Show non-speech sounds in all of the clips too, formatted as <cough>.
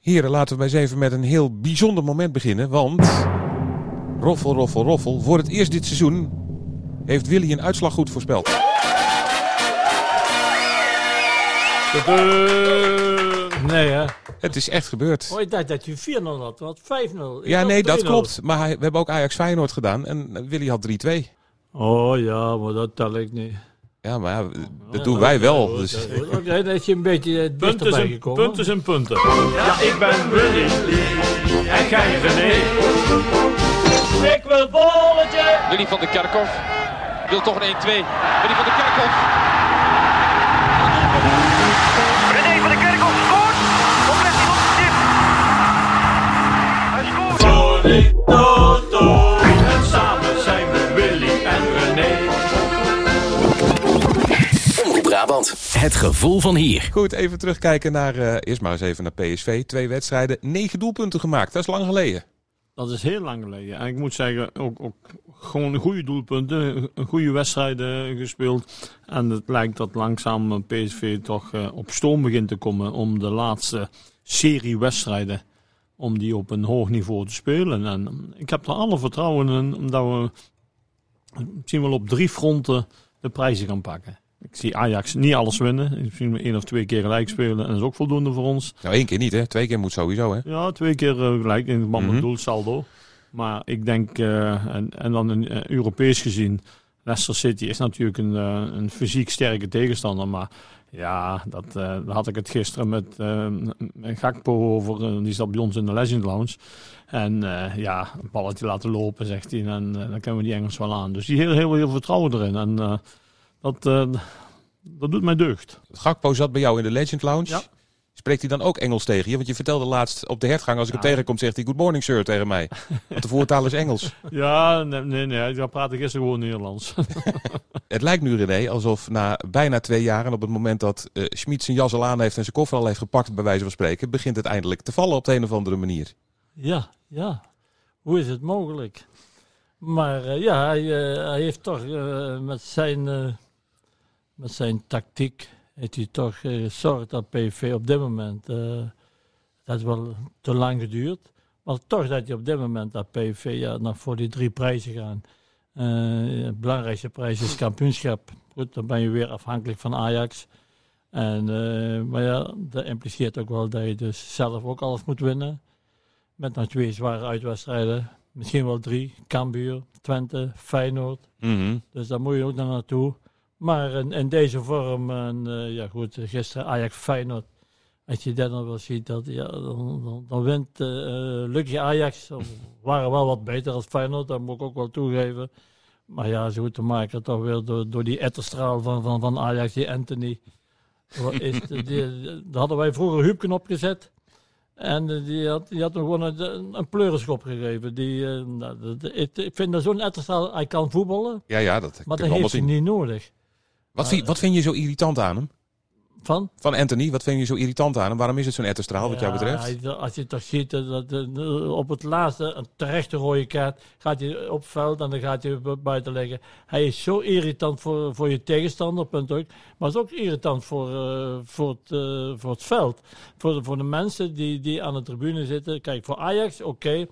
Heren, laten we eens even met een heel bijzonder moment beginnen. Want, roffel, roffel, roffel. Voor het eerst dit seizoen heeft Willy een uitslag goed voorspeld. Nee, hè? Het is echt gebeurd. Oh, ik dacht dat je 4-0 had. Wat 5-0. Ik Ja, nee, dat 3-0. klopt. Maar we hebben ook Ajax Feyenoord gedaan en Willy had 3-2. Oh ja, maar dat tel ik niet. Ja, maar ja, dat doen wij wel. Dus. dat. Oké, je een beetje eh, Punten zijn, gekomen. punten zijn punten. Ja, ik ben Willy en gij René. Ik wil bolletje. Willy van der Kerkhoff wil toch een 1-2. Willy van der Kerkhoff. Het gevoel van hier. Goed, even terugkijken naar, eh, eerst maar eens even naar PSV. Twee wedstrijden, negen doelpunten gemaakt. Dat is lang geleden. Dat is heel lang geleden. En ik moet zeggen, ook, ook gewoon goede doelpunten, een goede wedstrijden gespeeld. En het lijkt dat langzaam eh, PSV toch eh, op stoom begint te komen om de laatste serie wedstrijden, om die op een hoog niveau te spelen. En eh, ik heb er alle vertrouwen in, omdat we misschien wel op drie fronten de prijzen gaan pakken. Ik zie Ajax niet alles winnen. Hem één of twee keer gelijk spelen en dat is ook voldoende voor ons. Nou, één keer niet, hè? Twee keer moet sowieso, hè? Ja, twee keer eh, gelijk in het man met doelsaldo. Maar ik denk, eh, en, en dan een, eh, Europees gezien, Leicester City is natuurlijk een, een fysiek sterke tegenstander. Maar ja, dat, daar had ik het gisteren met, Gakpo over. die zat bij ons in de Legend Lounge. En ja, een balletje laten lopen, zegt hij. En dan kunnen we die Engels wel aan. Dus die heel, heel veel vertrouwen erin. En dat, eh, dat doet mij deugd. Gakpo zat bij jou in de Legend Lounge. Ja. Spreekt hij dan ook Engels tegen je? Want je vertelde laatst op de hertgang, als ik hem Ja. tegenkom, zegt hij good morning sir tegen mij. <laughs> Want de voertaal is Engels. Ja, nee, nee, nee. Ik praat gisteren gewoon Nederlands. <laughs> Het lijkt nu, René, alsof na bijna twee jaar en op het moment dat eh Schmid zijn jas al aan heeft en zijn koffer al heeft gepakt, bij wijze van spreken, begint het eindelijk te vallen op de een of andere manier. Ja, ja. Hoe is het mogelijk? Maar eh, ja, hij, hij heeft toch met, zijn, met zijn tactiek heeft hij toch eh, gezorgd dat PV op dit moment, eh dat is wel te lang geduurd, maar toch dat hij op dit moment dat PV ja, nog voor die drie prijzen gaan. Eh, de belangrijkste prijs is kampioenschap. Goed, dan ben je weer afhankelijk van Ajax. En, maar ja, dat impliceert ook wel dat je dus zelf ook alles moet winnen. Met nog twee zware uitwedstrijden. Misschien wel drie. Cambuur, Twente, Feyenoord. Mhm. Dus daar moet je ook naar naartoe. Maar in, in deze vorm, en, eh, ja goed, gisteren Ajax Feyenoord. Als je dat dan wel ziet, dat, ja, dan, dan, dan wint eh eh, Lucky Ajax. Ze waren wel wat beter als Feyenoord, dat moet ik ook wel toegeven. Maar ja, ze moeten maken toch weer door, door die etterstraal van, van, van Ajax, die Anthony. Is, die, hadden wij vroeger Huubken opgezet. En die had, die had hem gewoon een, een pleurenschop gegeven. Die, nou, dat- ik, vind dat zo'n etterstraal, hij kan voetballen. Ja, ja, dat Maar dat heeft hij niet nodig. Wat vind, wat vind je zo irritant aan hem? Van? Van Anthony, wat vind je zo irritant aan hem? Waarom is het zo'n etterstraal wat jou betreft? hij- als je toch ziet dat, op het laatste een terechte rode kaart gaat hij op veld en dan gaat hij bu- buiten liggen. Hij is zo irritant voor, voor je tegenstander, punt ook. Maar is ook irritant voor, eh, voor, het, eh, voor het veld. Voor de, voor de mensen die, die aan de tribune zitten. Kijk, voor Ajax, oké.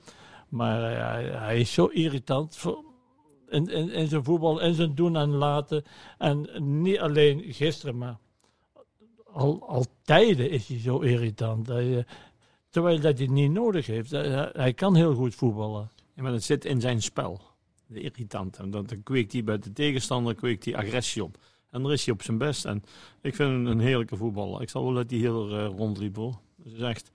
maar eh, hij, hij is zo irritant voor, in, zijn voetbal, in zijn doen en laten. En niet alleen gisteren, maar al, al tijden is hij zo irritant. Hij, eh, terwijl dat hij niet nodig heeft. Hij, kan heel goed voetballen. Ja, maar het zit in zijn spel. De irritant. Dan, dan kweekt hij bij de tegenstander kweekt hij agressie op. En daar is hij op zijn best. En ik vind hem een heerlijke voetballer. Ik zal wel dat hij heel eh, rondliep hoor. Dus is echt,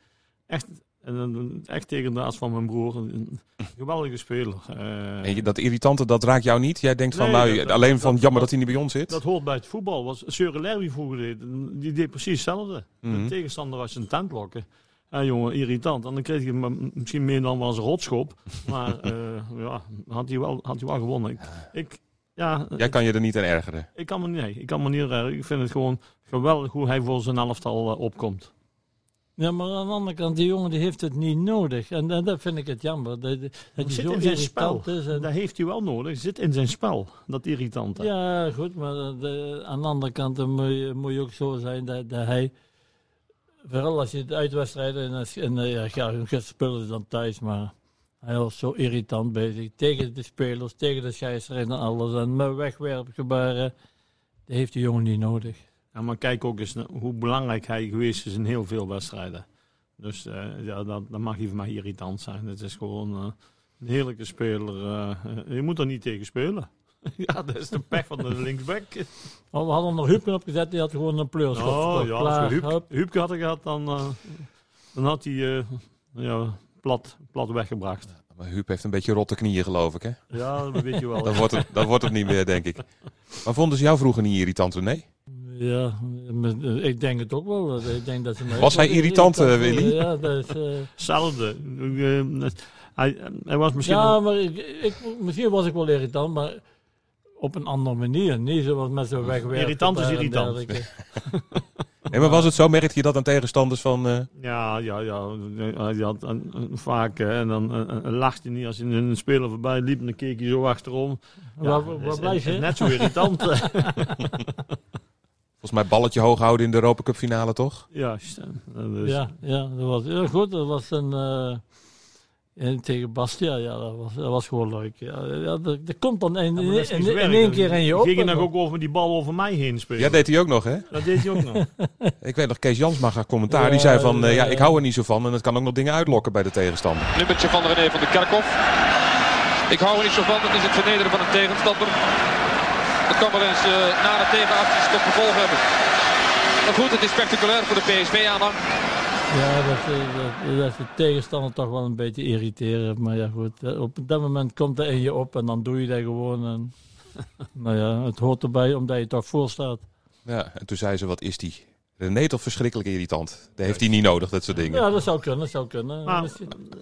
echt, en dan- echt tegen de aas van mijn broer. Een, <laughs> geweldige speler. Eh, En je- dat irritante, dat raakt jou niet? Jij denkt van, nou, dat- alleen dat- van jammer dat, dat- hij niet bij ons zit? dat hoort bij het voetbal. Was Søren Lerby vroeger deed. Die deed precies hetzelfde. Mhm. De tegenstander was een tent lokken. Ja, jongen, irritant. En dan kreeg je misschien meer dan wel eens een rotschop. <laughs> Maar eh, ja, had hij wel, had hij wel gewonnen. Ik, ik, ja, Jij kan je er niet aan ergeren. ik kan me niet, nee, ik kan me niet ergeren. Ik vind het gewoon geweldig hoe hij voor zijn elftal eh, opkomt. Ja, maar aan de andere kant, die jongen die heeft het niet nodig. En, en dat vind ik het jammer. Dat, dat hij zit zo in zijn spel. irritant is. En, Dat heeft hij wel nodig. Zit in zijn spel, dat irritante. ja, goed, maar de- aan de andere kant moet je, moet je ook zo zijn dat, dat hij vooral als je de uitwedstrijden en, en eh, ja, ja, ze dan thuis, maar hij was zo irritant bezig. Tegen de spelers, tegen de scheidsrechter en alles. En met wegwerpgebaren, dat heeft die jongen niet nodig. Ja, maar kijk ook eens hoe belangrijk hij geweest is in heel veel wedstrijden. Dus eh, ja, dat, dat mag hier voor mij irritant zijn. Het is gewoon eh, een heerlijke speler. eh, je moet er niet tegen spelen. <laughs> ja, dat is de pech van de linksback. Maar we hadden nog Huubken opgezet, die had gewoon een pleurschot. Oh ja, als Klaar, we Huub, hup. Huubke had gehad, dan, eh, dan had hij eh, ja, plat, plat weggebracht. Maar Huub heeft een beetje rotte knieën, geloof ik, hè? Ja, dat weet je wel. <laughs> Dan wordt het, dan wordt het niet meer, denk ik. Maar vonden ze jou vroeger niet irritant, René? Ja, eh, ik denk het ook wel. Ik denk dat ze Was hij wel irritant, eh. Willy? Ja, dat is... eh, Hetzelfde. Eh, hij, hij was misschien... Ja, maar ik, ik, misschien was ik wel irritant, maar op een andere manier. Niet zoals met zo'n wegwerken. Irritant is irritant. Nee, <laughs> maar was het zo? Merkte je dat aan tegenstanders van... eh, Ja, ja, ja. Hij had vaak hè, en dan lachte hij niet als hij een speler voorbij liep. En dan keek hij zo achterom. Waar, dat waar is- blijf je? Net zo irritant. <laughs> <laughs> volgens mij balletje hoog houden in de Europa Cup finale, toch? ja, dus, Ja, ja, dat was heel goed. Dat was een... eh, en tegen Bastia, ja, dat was, dat was gewoon leuk. Ja, ja, dat, dat komt dan in, Ja, dat één keer in je op. Ging nog dan- ook over die bal over mij heen spelen? Ja, deed hij ook nog, hè? Dat deed hij ook nog. <laughs> Ik weet nog, Kees Jansma gaf commentaar. Die zei van, eh, ja, ik hou er niet zo van. En het kan ook nog dingen uitlokken bij de tegenstander. Nummertje van René van de Kerkhof. Ik hou er niet zo van, het is het vernederen van een tegenstander. Dat kan wel eens eh, na de tegenacties tot gevolg hebben. Maar goed, het is spectaculair voor de PSV-aanhang. Ja, dat, eh, dat, dat de tegenstander toch wel een beetje irriterend. Maar ja, goed. eh, Op dat moment komt dat in je op en dan doe je dat gewoon. En, <laughs> nou ja, het hoort erbij omdat je toch voor staat. Ja, en toen zei ze, wat is die? René toch verschrikkelijk irritant. Dat heeft hij niet nodig, dat soort dingen. Ja, dat zou kunnen, dat zou kunnen. Maar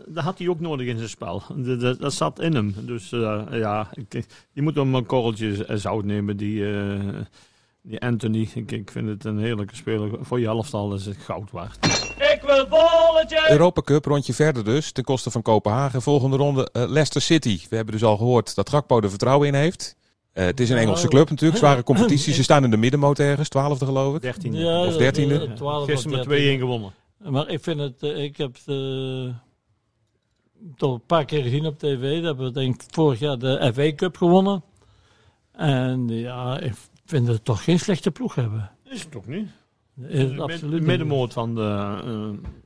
dat had hij ook nodig in zijn spel. Dat, dat, dat zat in hem. Dus eh, ja, ik, je moet hem een korreltje z- zout nemen. Die, eh, die Anthony, ik, ik vind het een heerlijke speler. Voor je elftal is het goud waard. Ik wil bolletje. Europa Cup, rondje verder dus, ten koste van Kopenhagen. Volgende ronde eh, Leicester City. We hebben dus al gehoord dat Gakpo er vertrouwen in heeft. Eh, het is een Engelse club natuurlijk, zware competitie. <clears throat> Ze staan in de middenmoot ergens, twaalfde geloof ik. 13. ja, of dertiende. dat- 12 of Gisteren met 13. 2-1 gewonnen. Maar ik vind het, eh, ik heb het eh, toch een paar keer gezien op tv. Dat hebben we denk ik vorig jaar de FA Cup gewonnen. En ja, ik vind het toch geen slechte ploeg hebben. Is het toch niet? Is het De absoluut middenmoot van de...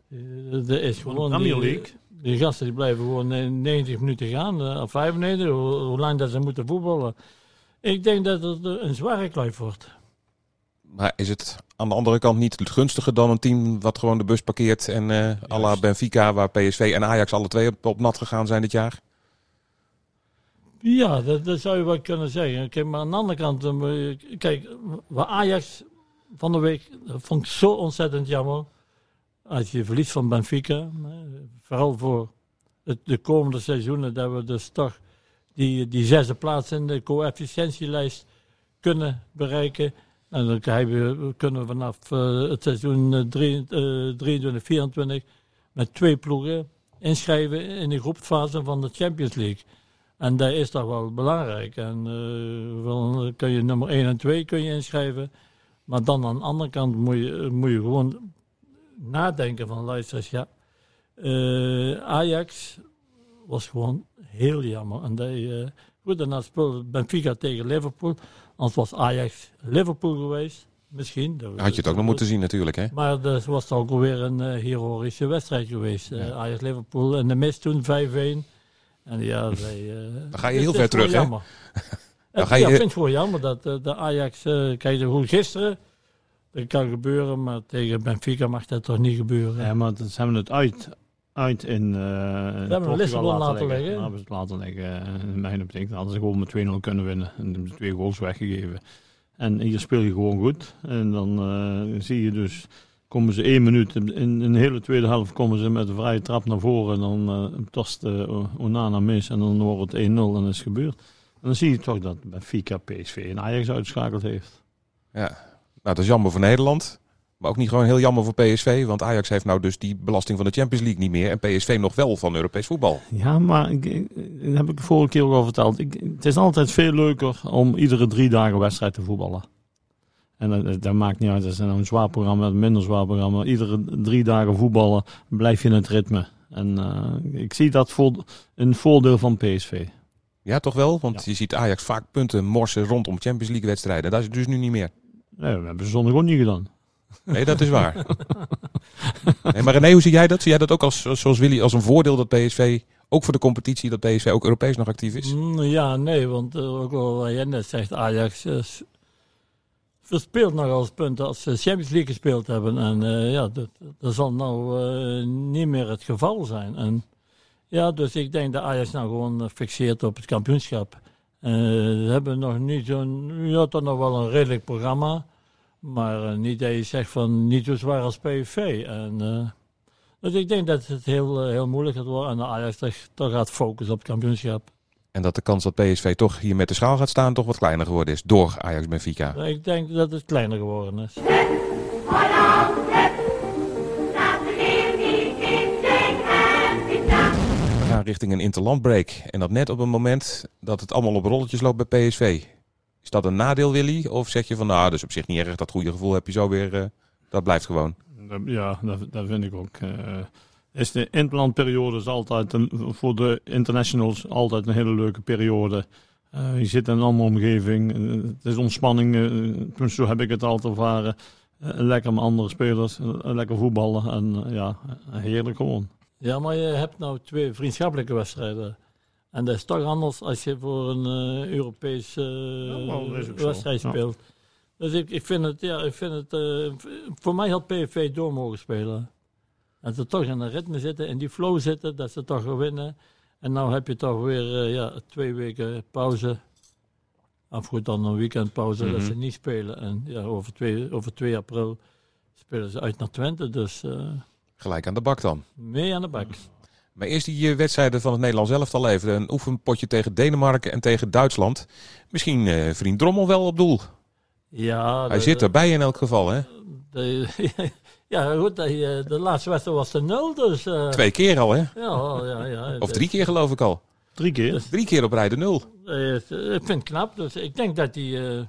eh, Er is gewoon Premier die, League. die gasten die blijven gewoon eh, 90 minuten gaan, of 95, hoe, hoe lang dat ze moeten voetballen. Ik denk dat het een zware kluif wordt. Maar is het aan de andere kant niet gunstiger dan een team wat gewoon de bus parkeert en eh à la Benfica, waar PSV en Ajax alle twee op, op nat gegaan zijn dit jaar? Ja, dat, dat zou je wel kunnen zeggen. Kijk, maar aan de andere kant, eh, kijk, waar Ajax van de week, dat vond ik zo ontzettend jammer. Als je verliest van Benfica, vooral voor het, de komende seizoenen, dat we dus toch die, die zesde plaats in de coëfficiëntielijst kunnen bereiken. En dan kunnen we vanaf eh, het seizoen eh, drie- eh, 23, 24 met twee ploegen inschrijven in de groepsfase van de Champions League. En dat is toch wel belangrijk. En eh, wel kun je nummer 1 en 2 kun je inschrijven. Maar dan aan de andere kant moet je, moet je gewoon nadenken van luister, ja. eh, Ajax was gewoon heel jammer. En dat, je, goed, daarna speelde Benfica tegen Liverpool. Anders was Ajax Liverpool geweest. Misschien. Dat- Had je het ook nog moeten zien natuurlijk, hè? maar dat was toch ook weer een eh, heroïsche wedstrijd geweest. eh, Ajax Liverpool en de mist toen 5-1. En ja, zij, eh, Dan ga je heel ver terug, hè? jammer. <laughs> Dan ga Ja, je- ik vind het gewoon jammer dat eh, de Ajax, eh kijk, hoe gisteren, dat kan gebeuren, maar tegen Benfica mag dat toch niet gebeuren. Ja, maar dat, ze hebben het uit, uit in, eh hebben Portugal Lissabon laten leggen. Dan hebben ze het laten leggen. eh, In mijn optiek Dan hadden ze gewoon met 2-0 kunnen winnen. En hebben ze twee goals weggegeven. En hier speel je gewoon goed. En dan eh, zie je dus, komen ze één minuut, in, in de hele tweede helft komen ze met een vrije trap naar voren. En dan eh tast Onana mis en dan wordt het 1-0 en dat is gebeurd. En dan zie je toch dat Benfica PSV en Ajax uitgeschakeld heeft. Ja. Nou, dat is jammer voor Nederland. Maar ook niet gewoon heel jammer voor PSV. Want Ajax heeft nou dus die belasting van de Champions League niet meer. En PSV nog wel van Europees voetbal. Ja, maar ik, dat heb ik de vorige keer ook al verteld. Ik, het is altijd veel leuker om iedere drie dagen wedstrijd te voetballen. En dat, dat maakt niet uit, dat is nou een zwaar programma, een minder zwaar programma. Iedere drie dagen voetballen blijf je in het ritme. En uh, ik zie dat voor een voordeel van PSV. Ja, toch wel? Want ja. je ziet Ajax vaak punten morsen rondom Champions League wedstrijden. Dat is dus nu niet meer. Nee, we hebben ze zondag ook niet gedaan. Nee, dat is waar. <laughs> nee, maar René, hoe zie jij dat? Zie jij dat ook als, zoals Willy als een voordeel dat PSV, ook voor de competitie, dat PSV ook Europees nog actief is? Mm, ja, nee, want uh, ook al wat jij net zegt, Ajax uh, verspeelt nog als punten als ze Champions League gespeeld hebben. En uh, ja, dat, dat zal nou niet meer het geval zijn. En ja, dus ik denk dat Ajax nou gewoon fixeert op het kampioenschap. ze hebben nog niet zo'n, ja, toch nog wel een redelijk programma. Maar uh, niet dat je zegt van niet zo zwaar als PSV. En, uh, dus ik denk dat het heel, uh, heel moeilijk gaat worden. En Ajax toch, toch gaat focussen op het kampioenschap. En dat de kans dat PSV toch hier met de schaal gaat staan toch wat kleiner geworden is door Ajax Benfica. Ik denk dat het kleiner geworden is. We gaan richting een interlandbreak. En dat net op het moment dat het allemaal op rolletjes loopt bij PSV. Is dat een nadeel, Willy? Of zeg je van, nou, dus op zich niet erg, dat goede gevoel heb je zo weer, uh, dat blijft gewoon? Ja, dat, dat vind ik ook. Uh, is de interlandperiode is altijd een, voor de internationals altijd een hele leuke periode. Uh, je zit in een andere omgeving, het is ontspanning, zo heb ik het altijd ervaren. lekker met andere spelers, lekker voetballen en ja, heerlijk gewoon. Ja, maar je hebt nou twee vriendschappelijke wedstrijden. En dat is toch anders als je voor een uh, Europese uh, ja, wedstrijd speelt. Ja. Dus ik, ik vind het, ja, ik vind het uh, voor mij had PSV door mogen spelen. En ze toch in een ritme zitten, in die flow zitten, dat ze toch winnen. En nu heb je toch weer ja, twee weken pauze. Of goed, dan een weekendpauze mm -hmm. dat ze niet spelen. En ja, over 2 over 2 april spelen ze uit naar Twente. Dus, Gelijk aan de bak dan. Mee aan de bak. Maar eerst die wedstrijden van het Nederlands elftal even. Een oefenpotje tegen Denemarken en tegen Duitsland. Misschien uh, vriend Drommel wel op doel. Ja. Hij de, zit erbij in elk geval, hè? De, <laughs> ja, goed. De, de laatste wedstrijd was de nul, dus... Uh, Twee keer al, hè? Ja, ja, ja. Of drie keer geloof ik al. Drie keer? Dus, drie keer op rij de nul. Uh, ik vind het knap. Dus ik denk dat hij...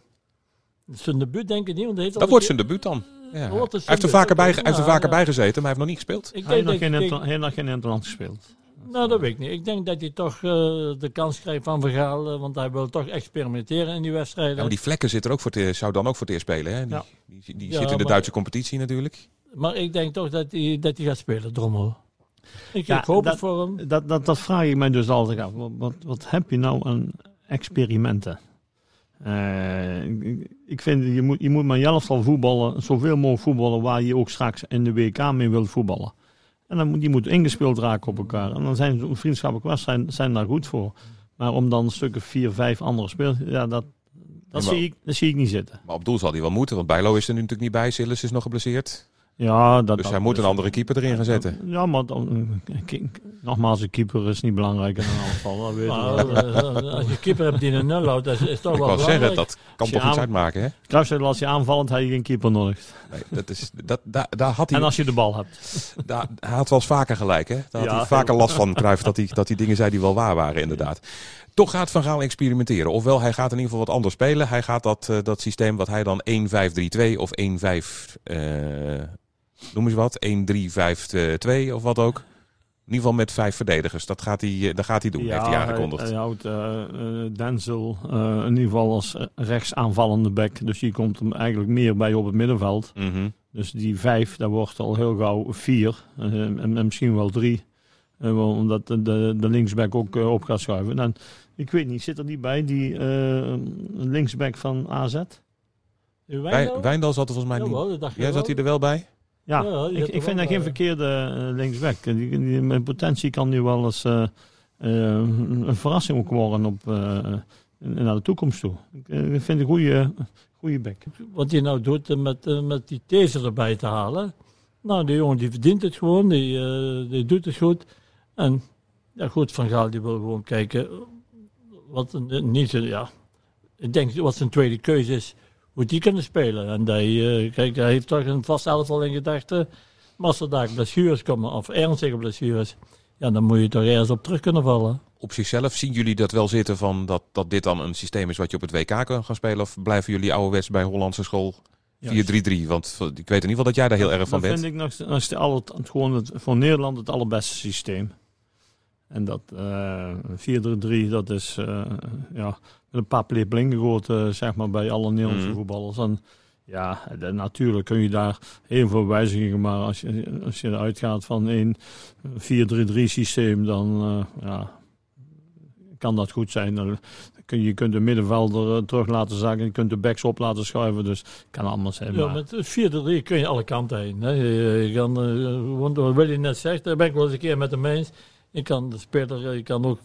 zijn debuut denk ik niet. Want dat wordt zijn debuut dan. Ja. Hij heeft er vaker, bij, hij heeft er vaker bij gezeten, maar hij heeft nog niet gespeeld. Ik hij heeft nog geen, nog geen interland gespeeld. Nou, dat weet ik niet. Ik denk dat hij toch uh, de kans krijgt van Vergaal, uh, want hij wil toch experimenteren in die wedstrijden. Ja, maar die vlekken zit er ook voor te, zou dan ook voor het eerst spelen. Hè? Die, ja. die, die ja, zit in de maar, Duitse competitie natuurlijk. Maar ik denk toch dat hij, dat hij gaat spelen, Drommel. Ik, ja, ik hoop dat, het voor hem. Dat, dat, dat vraag ik mij dus altijd af. Wat, wat, wat heb je nou aan experimenten? Uh, ik, ik vind, je moet, je moet maar zelf al voetballen, zoveel mogelijk voetballen waar je ook straks in de WK mee wilt voetballen. En dan moet, die moet ingespeeld raken op elkaar. En dan zijn vriendschappelijke wedstrijden zijn daar goed voor. Maar om dan een stuk of vier, vijf andere spelers, ja, dat, dat, ja, zie ik, dat zie ik niet zitten. Maar op doel zal hij wel moeten, want Bijlo is er nu natuurlijk niet bij. Sillis is nog geblesseerd. Ja, dat, dus dat, hij moet een andere keeper erin gaan zetten. Ja, maar dan, nogmaals, een keeper is niet belangrijk in een aanval. Dat weet maar, als je keeper hebt die een nul houdt, dat is, is toch ik wel belangrijk. zeggen, dat kan toch iets uitmaken, hè? Kruis zei, als je aanvallend, heb je geen keeper nodig. Nee, dat is, dat, daar, daar had hij, en als je de bal hebt. Daar, hij had wel eens vaker gelijk, hè? Daar had ja, hij vaker last van, Cruijff, dat hij, dat hij dingen zei die wel waar waren, inderdaad. Toch gaat Van Gaal experimenteren. Ofwel, hij gaat in ieder geval wat anders spelen. Hij gaat dat, uh, dat systeem wat hij dan 1-5-3-2 of 1-5... Uh, noem eens wat, 1-3-5-2 of wat ook. In ieder geval met vijf verdedigers. Dat gaat hij, dat gaat hij doen, ja, heeft hij aangekondigd. Hij, hij houdt uh, uh, Denzel uh, in ieder geval als rechts aanvallende back. Dus die komt hem eigenlijk meer bij op het middenveld. Mm -hmm. Dus die vijf, dat wordt al heel gauw vier. En, en, misschien wel drie. omdat de, de, de linksback ook op gaat schuiven. En ik weet niet, zit er niet bij die linksback van AZ? Wijndal? Wijndal zat er volgens mij niet. Ja, zat hij er wel bij? Ja, ja ik, ik vind dat geen verkeerde uh, linksback. Die, die, met potentie kan nu wel eens uh, uh, een verrassing ook worden op, naar de toekomst toe. Ik vind een goede, goede back. Wat hij nou doet met, met die taser erbij te halen. Nou, die jongen die verdient het gewoon, die, die doet het goed. En ja, goed, Van Gaal die wil gewoon kijken wat niet, ja, ik denk wat zijn tweede keuze is moet die kunnen spelen. En hij, uh, kijk, hij heeft toch een vast elftal in gedachten. Maar als er daar blessures komen, of ernstige blessures, ja, dan moet je toch ergens op terug kunnen vallen. Op zichzelf zien jullie dat wel zitten van dat, dat dit dan een systeem is wat je op het WK kan gaan spelen? Of blijven jullie ouderwets bij Hollandse school 4-3-3? Want ik weet in ieder geval dat jij daar heel erg van dat bent. vind ik nog, nog gewoon het, voor Nederland het allerbeste systeem. En dat eh 4-3-3, dat is eh, ja, met een paar blinken gegooid, eh, zeg maar, bij alle Nederlandse Mhm. voetballers. En ja, de- natuurlijk kun je daar heel veel wijzigingen, maar als je, als je eruit gaat van een 4-3-3 systeem, dan eh, ja, kan dat goed zijn. Dan kun je, kunt de middenvelder terug laten zakken, je kunt de backs op laten schuiven, dus kan allemaal zijn. Ja, maar- met 4-3 kun je alle kanten heen. Hè. Je, je kan, eh, want wat Willy net zegt, daar ben ik wel eens een keer met hem eens. Je kan, de speler, je kan ook 4-4-2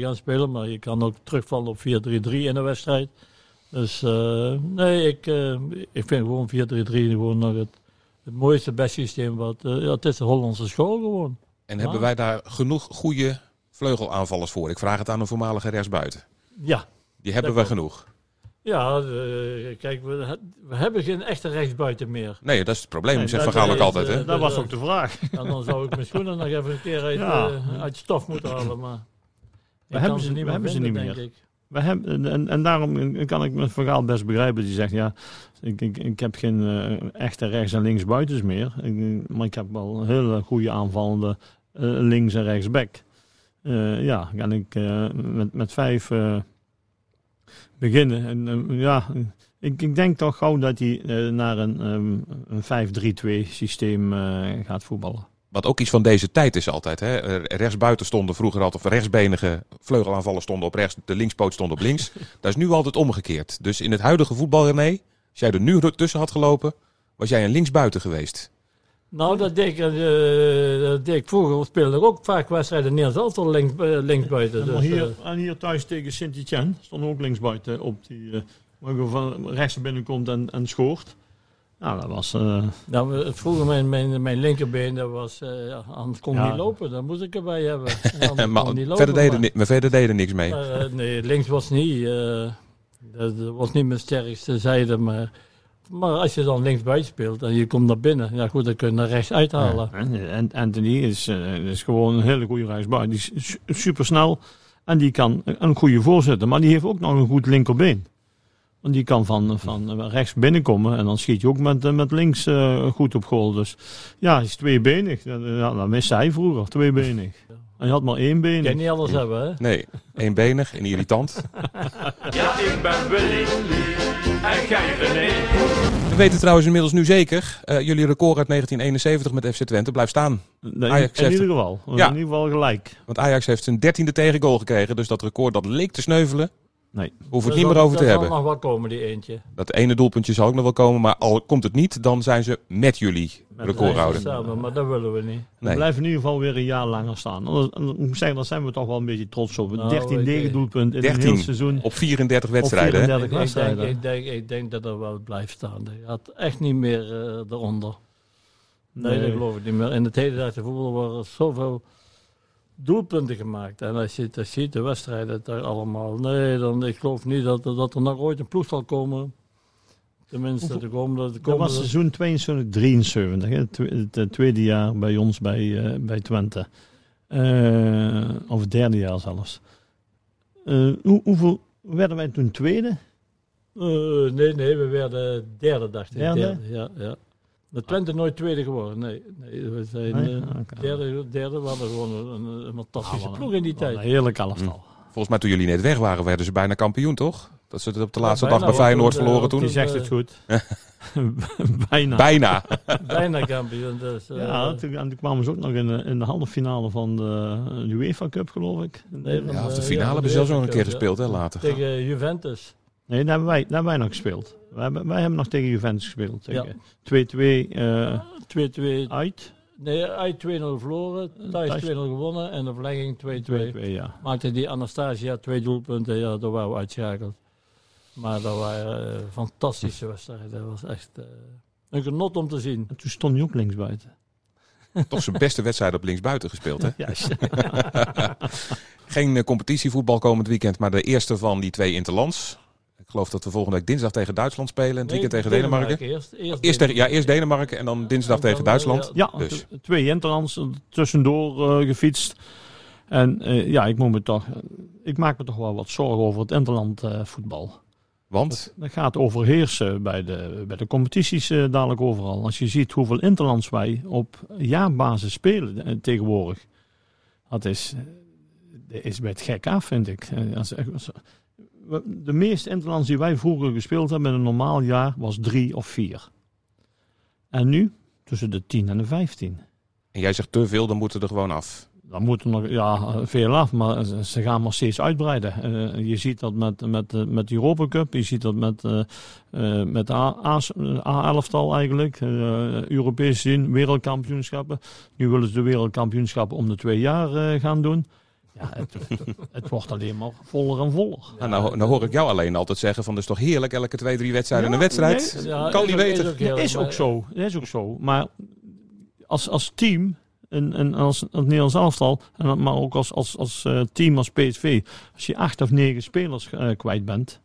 gaan spelen, maar je kan ook terugvallen op 4-3-3 in een wedstrijd. Dus eh, nee, ik, eh, ik vind gewoon 4-3-3 gewoon nog het, het mooiste, beste systeem. Wat, eh, ja, het is de Hollandse school gewoon. En hebben wij daar genoeg goede vleugelaanvallers voor? Ik vraag het aan een voormalige rechtsbuiten. Ja, Die hebben we genoeg. Ja eh, kijk, we, we hebben geen echte rechtsbuiten meer. Nee, dat is het probleem, Nee, zegt dat Van Gaal ook altijd. Hè? eh, dat was ook de vraag. En <laughs> dan zou ik mijn schoenen nog even een keer uit, Ja. eh, uit stof moeten halen. Maar ik hebben ze- we meer hebben ze niet denk meer. ik. We hebben, en, en daarom kan ik mijn verhaal best begrijpen. Die zegt, ja, ik, ik, ik heb geen eh, echte rechts- en linksbuitens meer. Ik, maar ik heb wel een hele goede aanvallende eh, links- en rechtsback. Eh ja, kan ik eh, met, met vijf eh, beginnen. En eh, ja, ik, ik denk toch gauw dat hij eh, naar een, ehm, een 5-3-2 systeem eh, gaat voetballen. Wat ook iets van deze tijd is altijd. Hè? Eh, Rechtsbuiten stonden vroeger altijd, of rechtsbenige vleugelaanvallen stonden op rechts, de linkspoot stond op links. <laughs> dat is nu altijd omgekeerd. Dus in het huidige voetbal, René, als jij er nu tussen had gelopen, was jij een linksbuiten geweest. Nou, dat deed ik, eh, dat deed ik vroeger. speelde ik ook vaak wedstrijden neer. Zelfs al links, eh, linksbuiten. En Dus, maar hier, eh, en hier thuis tegen Sint-Etienne stond ook linksbuiten op die. eh waar je van rechts binnenkomt en, en schoort. Nou, dat was. nou, we- vroeger mijn, mijn, mijn linkerbeen, dat was, eh, anders kon ik Ja. niet lopen. Dat moest ik erbij hebben. <laughs> Maar, lopen, verder deden, maar- maar verder deden niks mee. Maar, nee, links was niet. eh, dat, dat was niet mijn sterkste zijde. Maar, maar als je dan linksbuiten speelt en je komt naar binnen, ja goed, dan kun je naar rechts uithalen. en, en Anthony is, eh, is gewoon een hele goede rechtsbuiten. Die is su- super snel en die kan een goede voorzitter. Maar die heeft ook nog een goed linkerbeen. Want die kan van, van rechts binnenkomen en dan schiet je ook met, met links eh, goed op goal. Dus ja, hij is tweebenig. Ja, dat miste hij vroeger, tweebenig. En je had maar één been. Je kan niet alles hebben, hè? Nee, eenbenig en irritant. <laughs> Ja, ik ben Willy. En jij René. We weten trouwens inmiddels nu zeker, eh, jullie record uit 1971 met FC Twente blijft staan. Nee, Ajax in heeft- ieder geval. Ja. In ieder geval gelijk. Want Ajax heeft zijn dertiende tegengoal gekregen, dus dat record dat leek te sneuvelen. Nee. Hoef ik Dus niet meer dat- over te dat hebben. zal nog wel komen, die eentje. Dat ene doelpuntje zal ook nog wel komen, maar al komt het niet, dan zijn ze met jullie Met recordhouder. Samen, maar dat willen we niet. We Nee. blijven in ieder geval weer een jaar langer staan. Dan moet ik zeggen, daar zijn we toch wel een beetje trots op. Nou, 13 ik- negendoelpunten in 13 een heel seizoen. Op 34 wedstrijden. hè? 34 Ik, ik, denk, ik, denk, ik denk dat er wel blijft staan. Er gaat echt niet meer eh, eronder. Nee, Nee. dat geloof ik niet meer. In het hedendaagse voetbal worden er zoveel doelpunten gemaakt. En als je je ziet, de wedstrijden daar allemaal. Nee, dan, ik geloof niet dat, er- dat er nog ooit een ploeg zal komen. Tenminste, Hoeveel- de komende... De Dat was seizoen 22, 73. Hè? Het twe- Het tweede jaar bij ons bij, eh, bij Twente. Eh, of het derde jaar zelfs. Eh, hoe, hoeveel werden wij toen tweede? Nee, nee, we werden derde, dacht ik. Derde? ja, ja. De Twente nooit tweede geworden. Nee, nee we zijn Nee? eh, derde, derde. We hadden gewoon een, fantastische Ah, wat ploeg in die tijd. heerlijk elftal. Volgens mij toen jullie net weg waren, werden ze bijna kampioen, toch? Dat ze het op de laatste dag bij Feyenoord toen, verloren eh, toen. Die zegt het goed. <laughs> Bijna. Bijna. <laughs> Bijna kampioen. Dus, eh, Ja, toen, en toen kwamen ze ook nog in de, in de halve finale van de UEFA Cup, geloof ik. Nee, van Ja, of de eh, finale ja, hebben ze zelfs nog een keer ja. gespeeld, hè, later. Tegen Juventus. Nee, daar hebben wij, daar hebben wij nog gespeeld. Wij hebben, wij hebben nog tegen Juventus gespeeld. Ja. Tegen 2-2 eh, 2-2. uit. Nee, uit 2-0 verloren. Thuis Thuis. 2-0 gewonnen. En de verlenging 2-2. 2-2, ja. Maakte die Anastasia twee doelpunten. Ja, daar waren we uitschakeld. Maar dat waren eh, fantastische wedstrijden. Dat was echt eh, een genot om te zien. En toen stond hij ook linksbuiten. Toch zijn beste wedstrijd op linksbuiten gespeeld, hè? <laughs> Juist. <laughs> Geen competitievoetbal komend weekend, maar de eerste van die twee interlands. Ik geloof dat we volgende week dinsdag tegen Duitsland spelen en het weekend tegen Denemarken. Eerst, eerst, Eerst tegen, ja, eerst Denemarken en dan dinsdag En dan, tegen eh, Duitsland. Ja, Dus. t- twee interlands er tussendoor eh, gefietst. En eh, ja, ik moet me toch, ik maak me toch wel wat zorgen over het interland eh, voetbal. Want? Dat gaat overheersen bij de, bij de competities uh, dadelijk overal. Als je ziet hoeveel interlands wij op jaarbasis spelen uh, tegenwoordig. Dat is, uh, is bij het gek af, vind ik. Als, als, de meeste interlands die wij vroeger gespeeld hebben in een normaal jaar was drie of vier. En nu tussen de 10 en de 15. En jij zegt te veel, dan moeten er gewoon af. Dan moeten nog ja, veel af, maar ze gaan maar steeds uitbreiden. Uh, je ziet dat met, met, met de Europa Cup, je ziet dat met, uh, uh, met de A-11-tal eigenlijk, Europese zin, wereldkampioenschappen. Nu willen ze de wereldkampioenschappen om de twee jaar gaan doen. Ja, het, het, het, wordt alleen maar voller en voller. Ja, nou, nou hoor ik jou alleen altijd zeggen van, het is toch heerlijk elke twee, drie wedstrijden ja, een wedstrijd. Nee, ja, kan niet weten. Is ook, is ook zo, is ook zo. Maar als, als team en, en als het Nederlands elftal, en, maar ook als, als, als uh, team als PSV, als je acht of negen spelers uh, kwijt bent,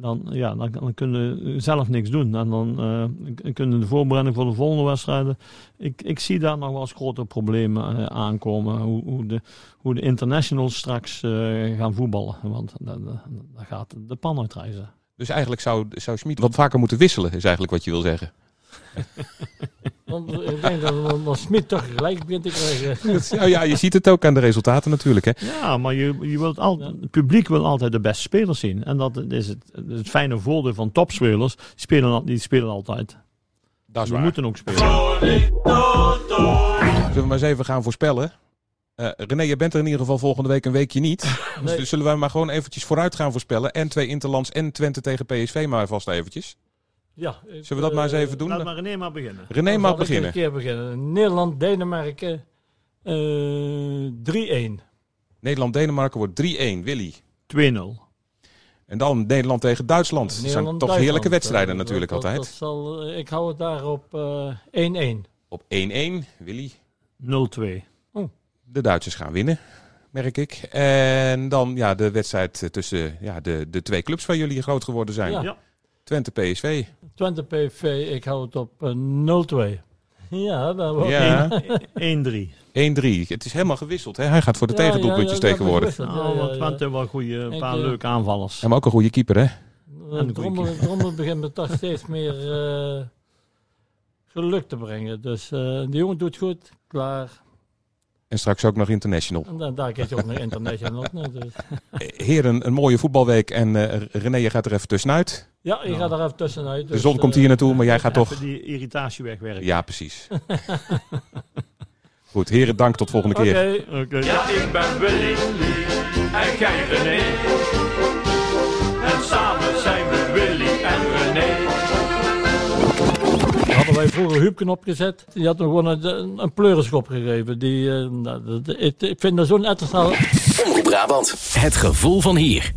dan, ja, dan, dan kun je zelf niks doen. En dan uh, kunnen de voorbereiding voor de volgende wedstrijden. Ik, ik zie daar nog wel eens grote problemen aankomen. Hoe, hoe, de, hoe de internationals straks gaan voetballen. Want dan gaat de pan uitreizen. Dus eigenlijk zou, zou Schmid wat vaker moeten wisselen, is eigenlijk wat je wil zeggen. <laughs> Want ik denk dat, Smit toch gelijk begint te krijgen. <laughs> Ja, ja, je ziet het ook aan de resultaten natuurlijk. Hè? Ja, maar je, je wilt al, het publiek wil altijd de beste spelers zien. En dat is het, het fijne voordeel van topspelers. Die spelen, die spelen altijd. Dat is Die waar. moeten ook spelen. Zullen we maar eens even gaan voorspellen? Uh, René, je bent er in ieder geval volgende week een weekje niet. <laughs> Nee. Dus zullen we maar gewoon eventjes vooruit gaan voorspellen. En twee Interlands en Twente tegen PSV maar vast eventjes. Ja, Zullen we dat maar eens even doen? Laat maar René maar beginnen. René ik beginnen. een keer beginnen. Nederland, Denemarken eh 3-1. Nederland-Denemarken wordt 3-1. Willy. 2-0. En dan Nederland tegen Duitsland. Dat zijn toch heerlijke wedstrijden natuurlijk dat- altijd. Dat zal, eh, ik hou het daar op eh 1-1. Op 1-1. Willy. 0-2. De Duitsers gaan winnen, merk ik. En dan ja, de wedstrijd eh, tussen ja, de, de twee clubs waar jullie groot geworden zijn. Ja. Twente PSV. Twente PV, ik hou het op eh, 0-2. Ja, dat wordt Ja, 1-3. 1-3. Het is helemaal gewisseld. Hè? Hij gaat voor de Ja, tegendoelpuntjes ja, tegenwoordig. Nou, want Twente wel goede, een Ik, paar eh, leuke aanvallers. Maar ook een goede keeper, hè? En de Drommel, begint me toch steeds meer eh, geluk te brengen. Dus eh de jongen doet goed, klaar. En straks ook nog international. En dan, daar krijg je ook naar international. dus. <laughs> Heren, een mooie voetbalweek. En eh, René, je gaat er even tussenuit. Ja, je Nou. gaat er even tussenuit. De dus, zon komt eh, hier naartoe, maar jij <laughs> gaat toch... Die irritatie wegwerken. Ja, precies. <laughs> Goed, heren, dank tot volgende Oké, keer. Oké. Ja, ik ben Willy en jij René. Wij vroeger Huubken opgezet. Die had hem gewoon een, een pleurenschop gegeven. Die, eh, nou, ik, ik vind dat zo'n. Omroep Brabant. Het gevoel van hier.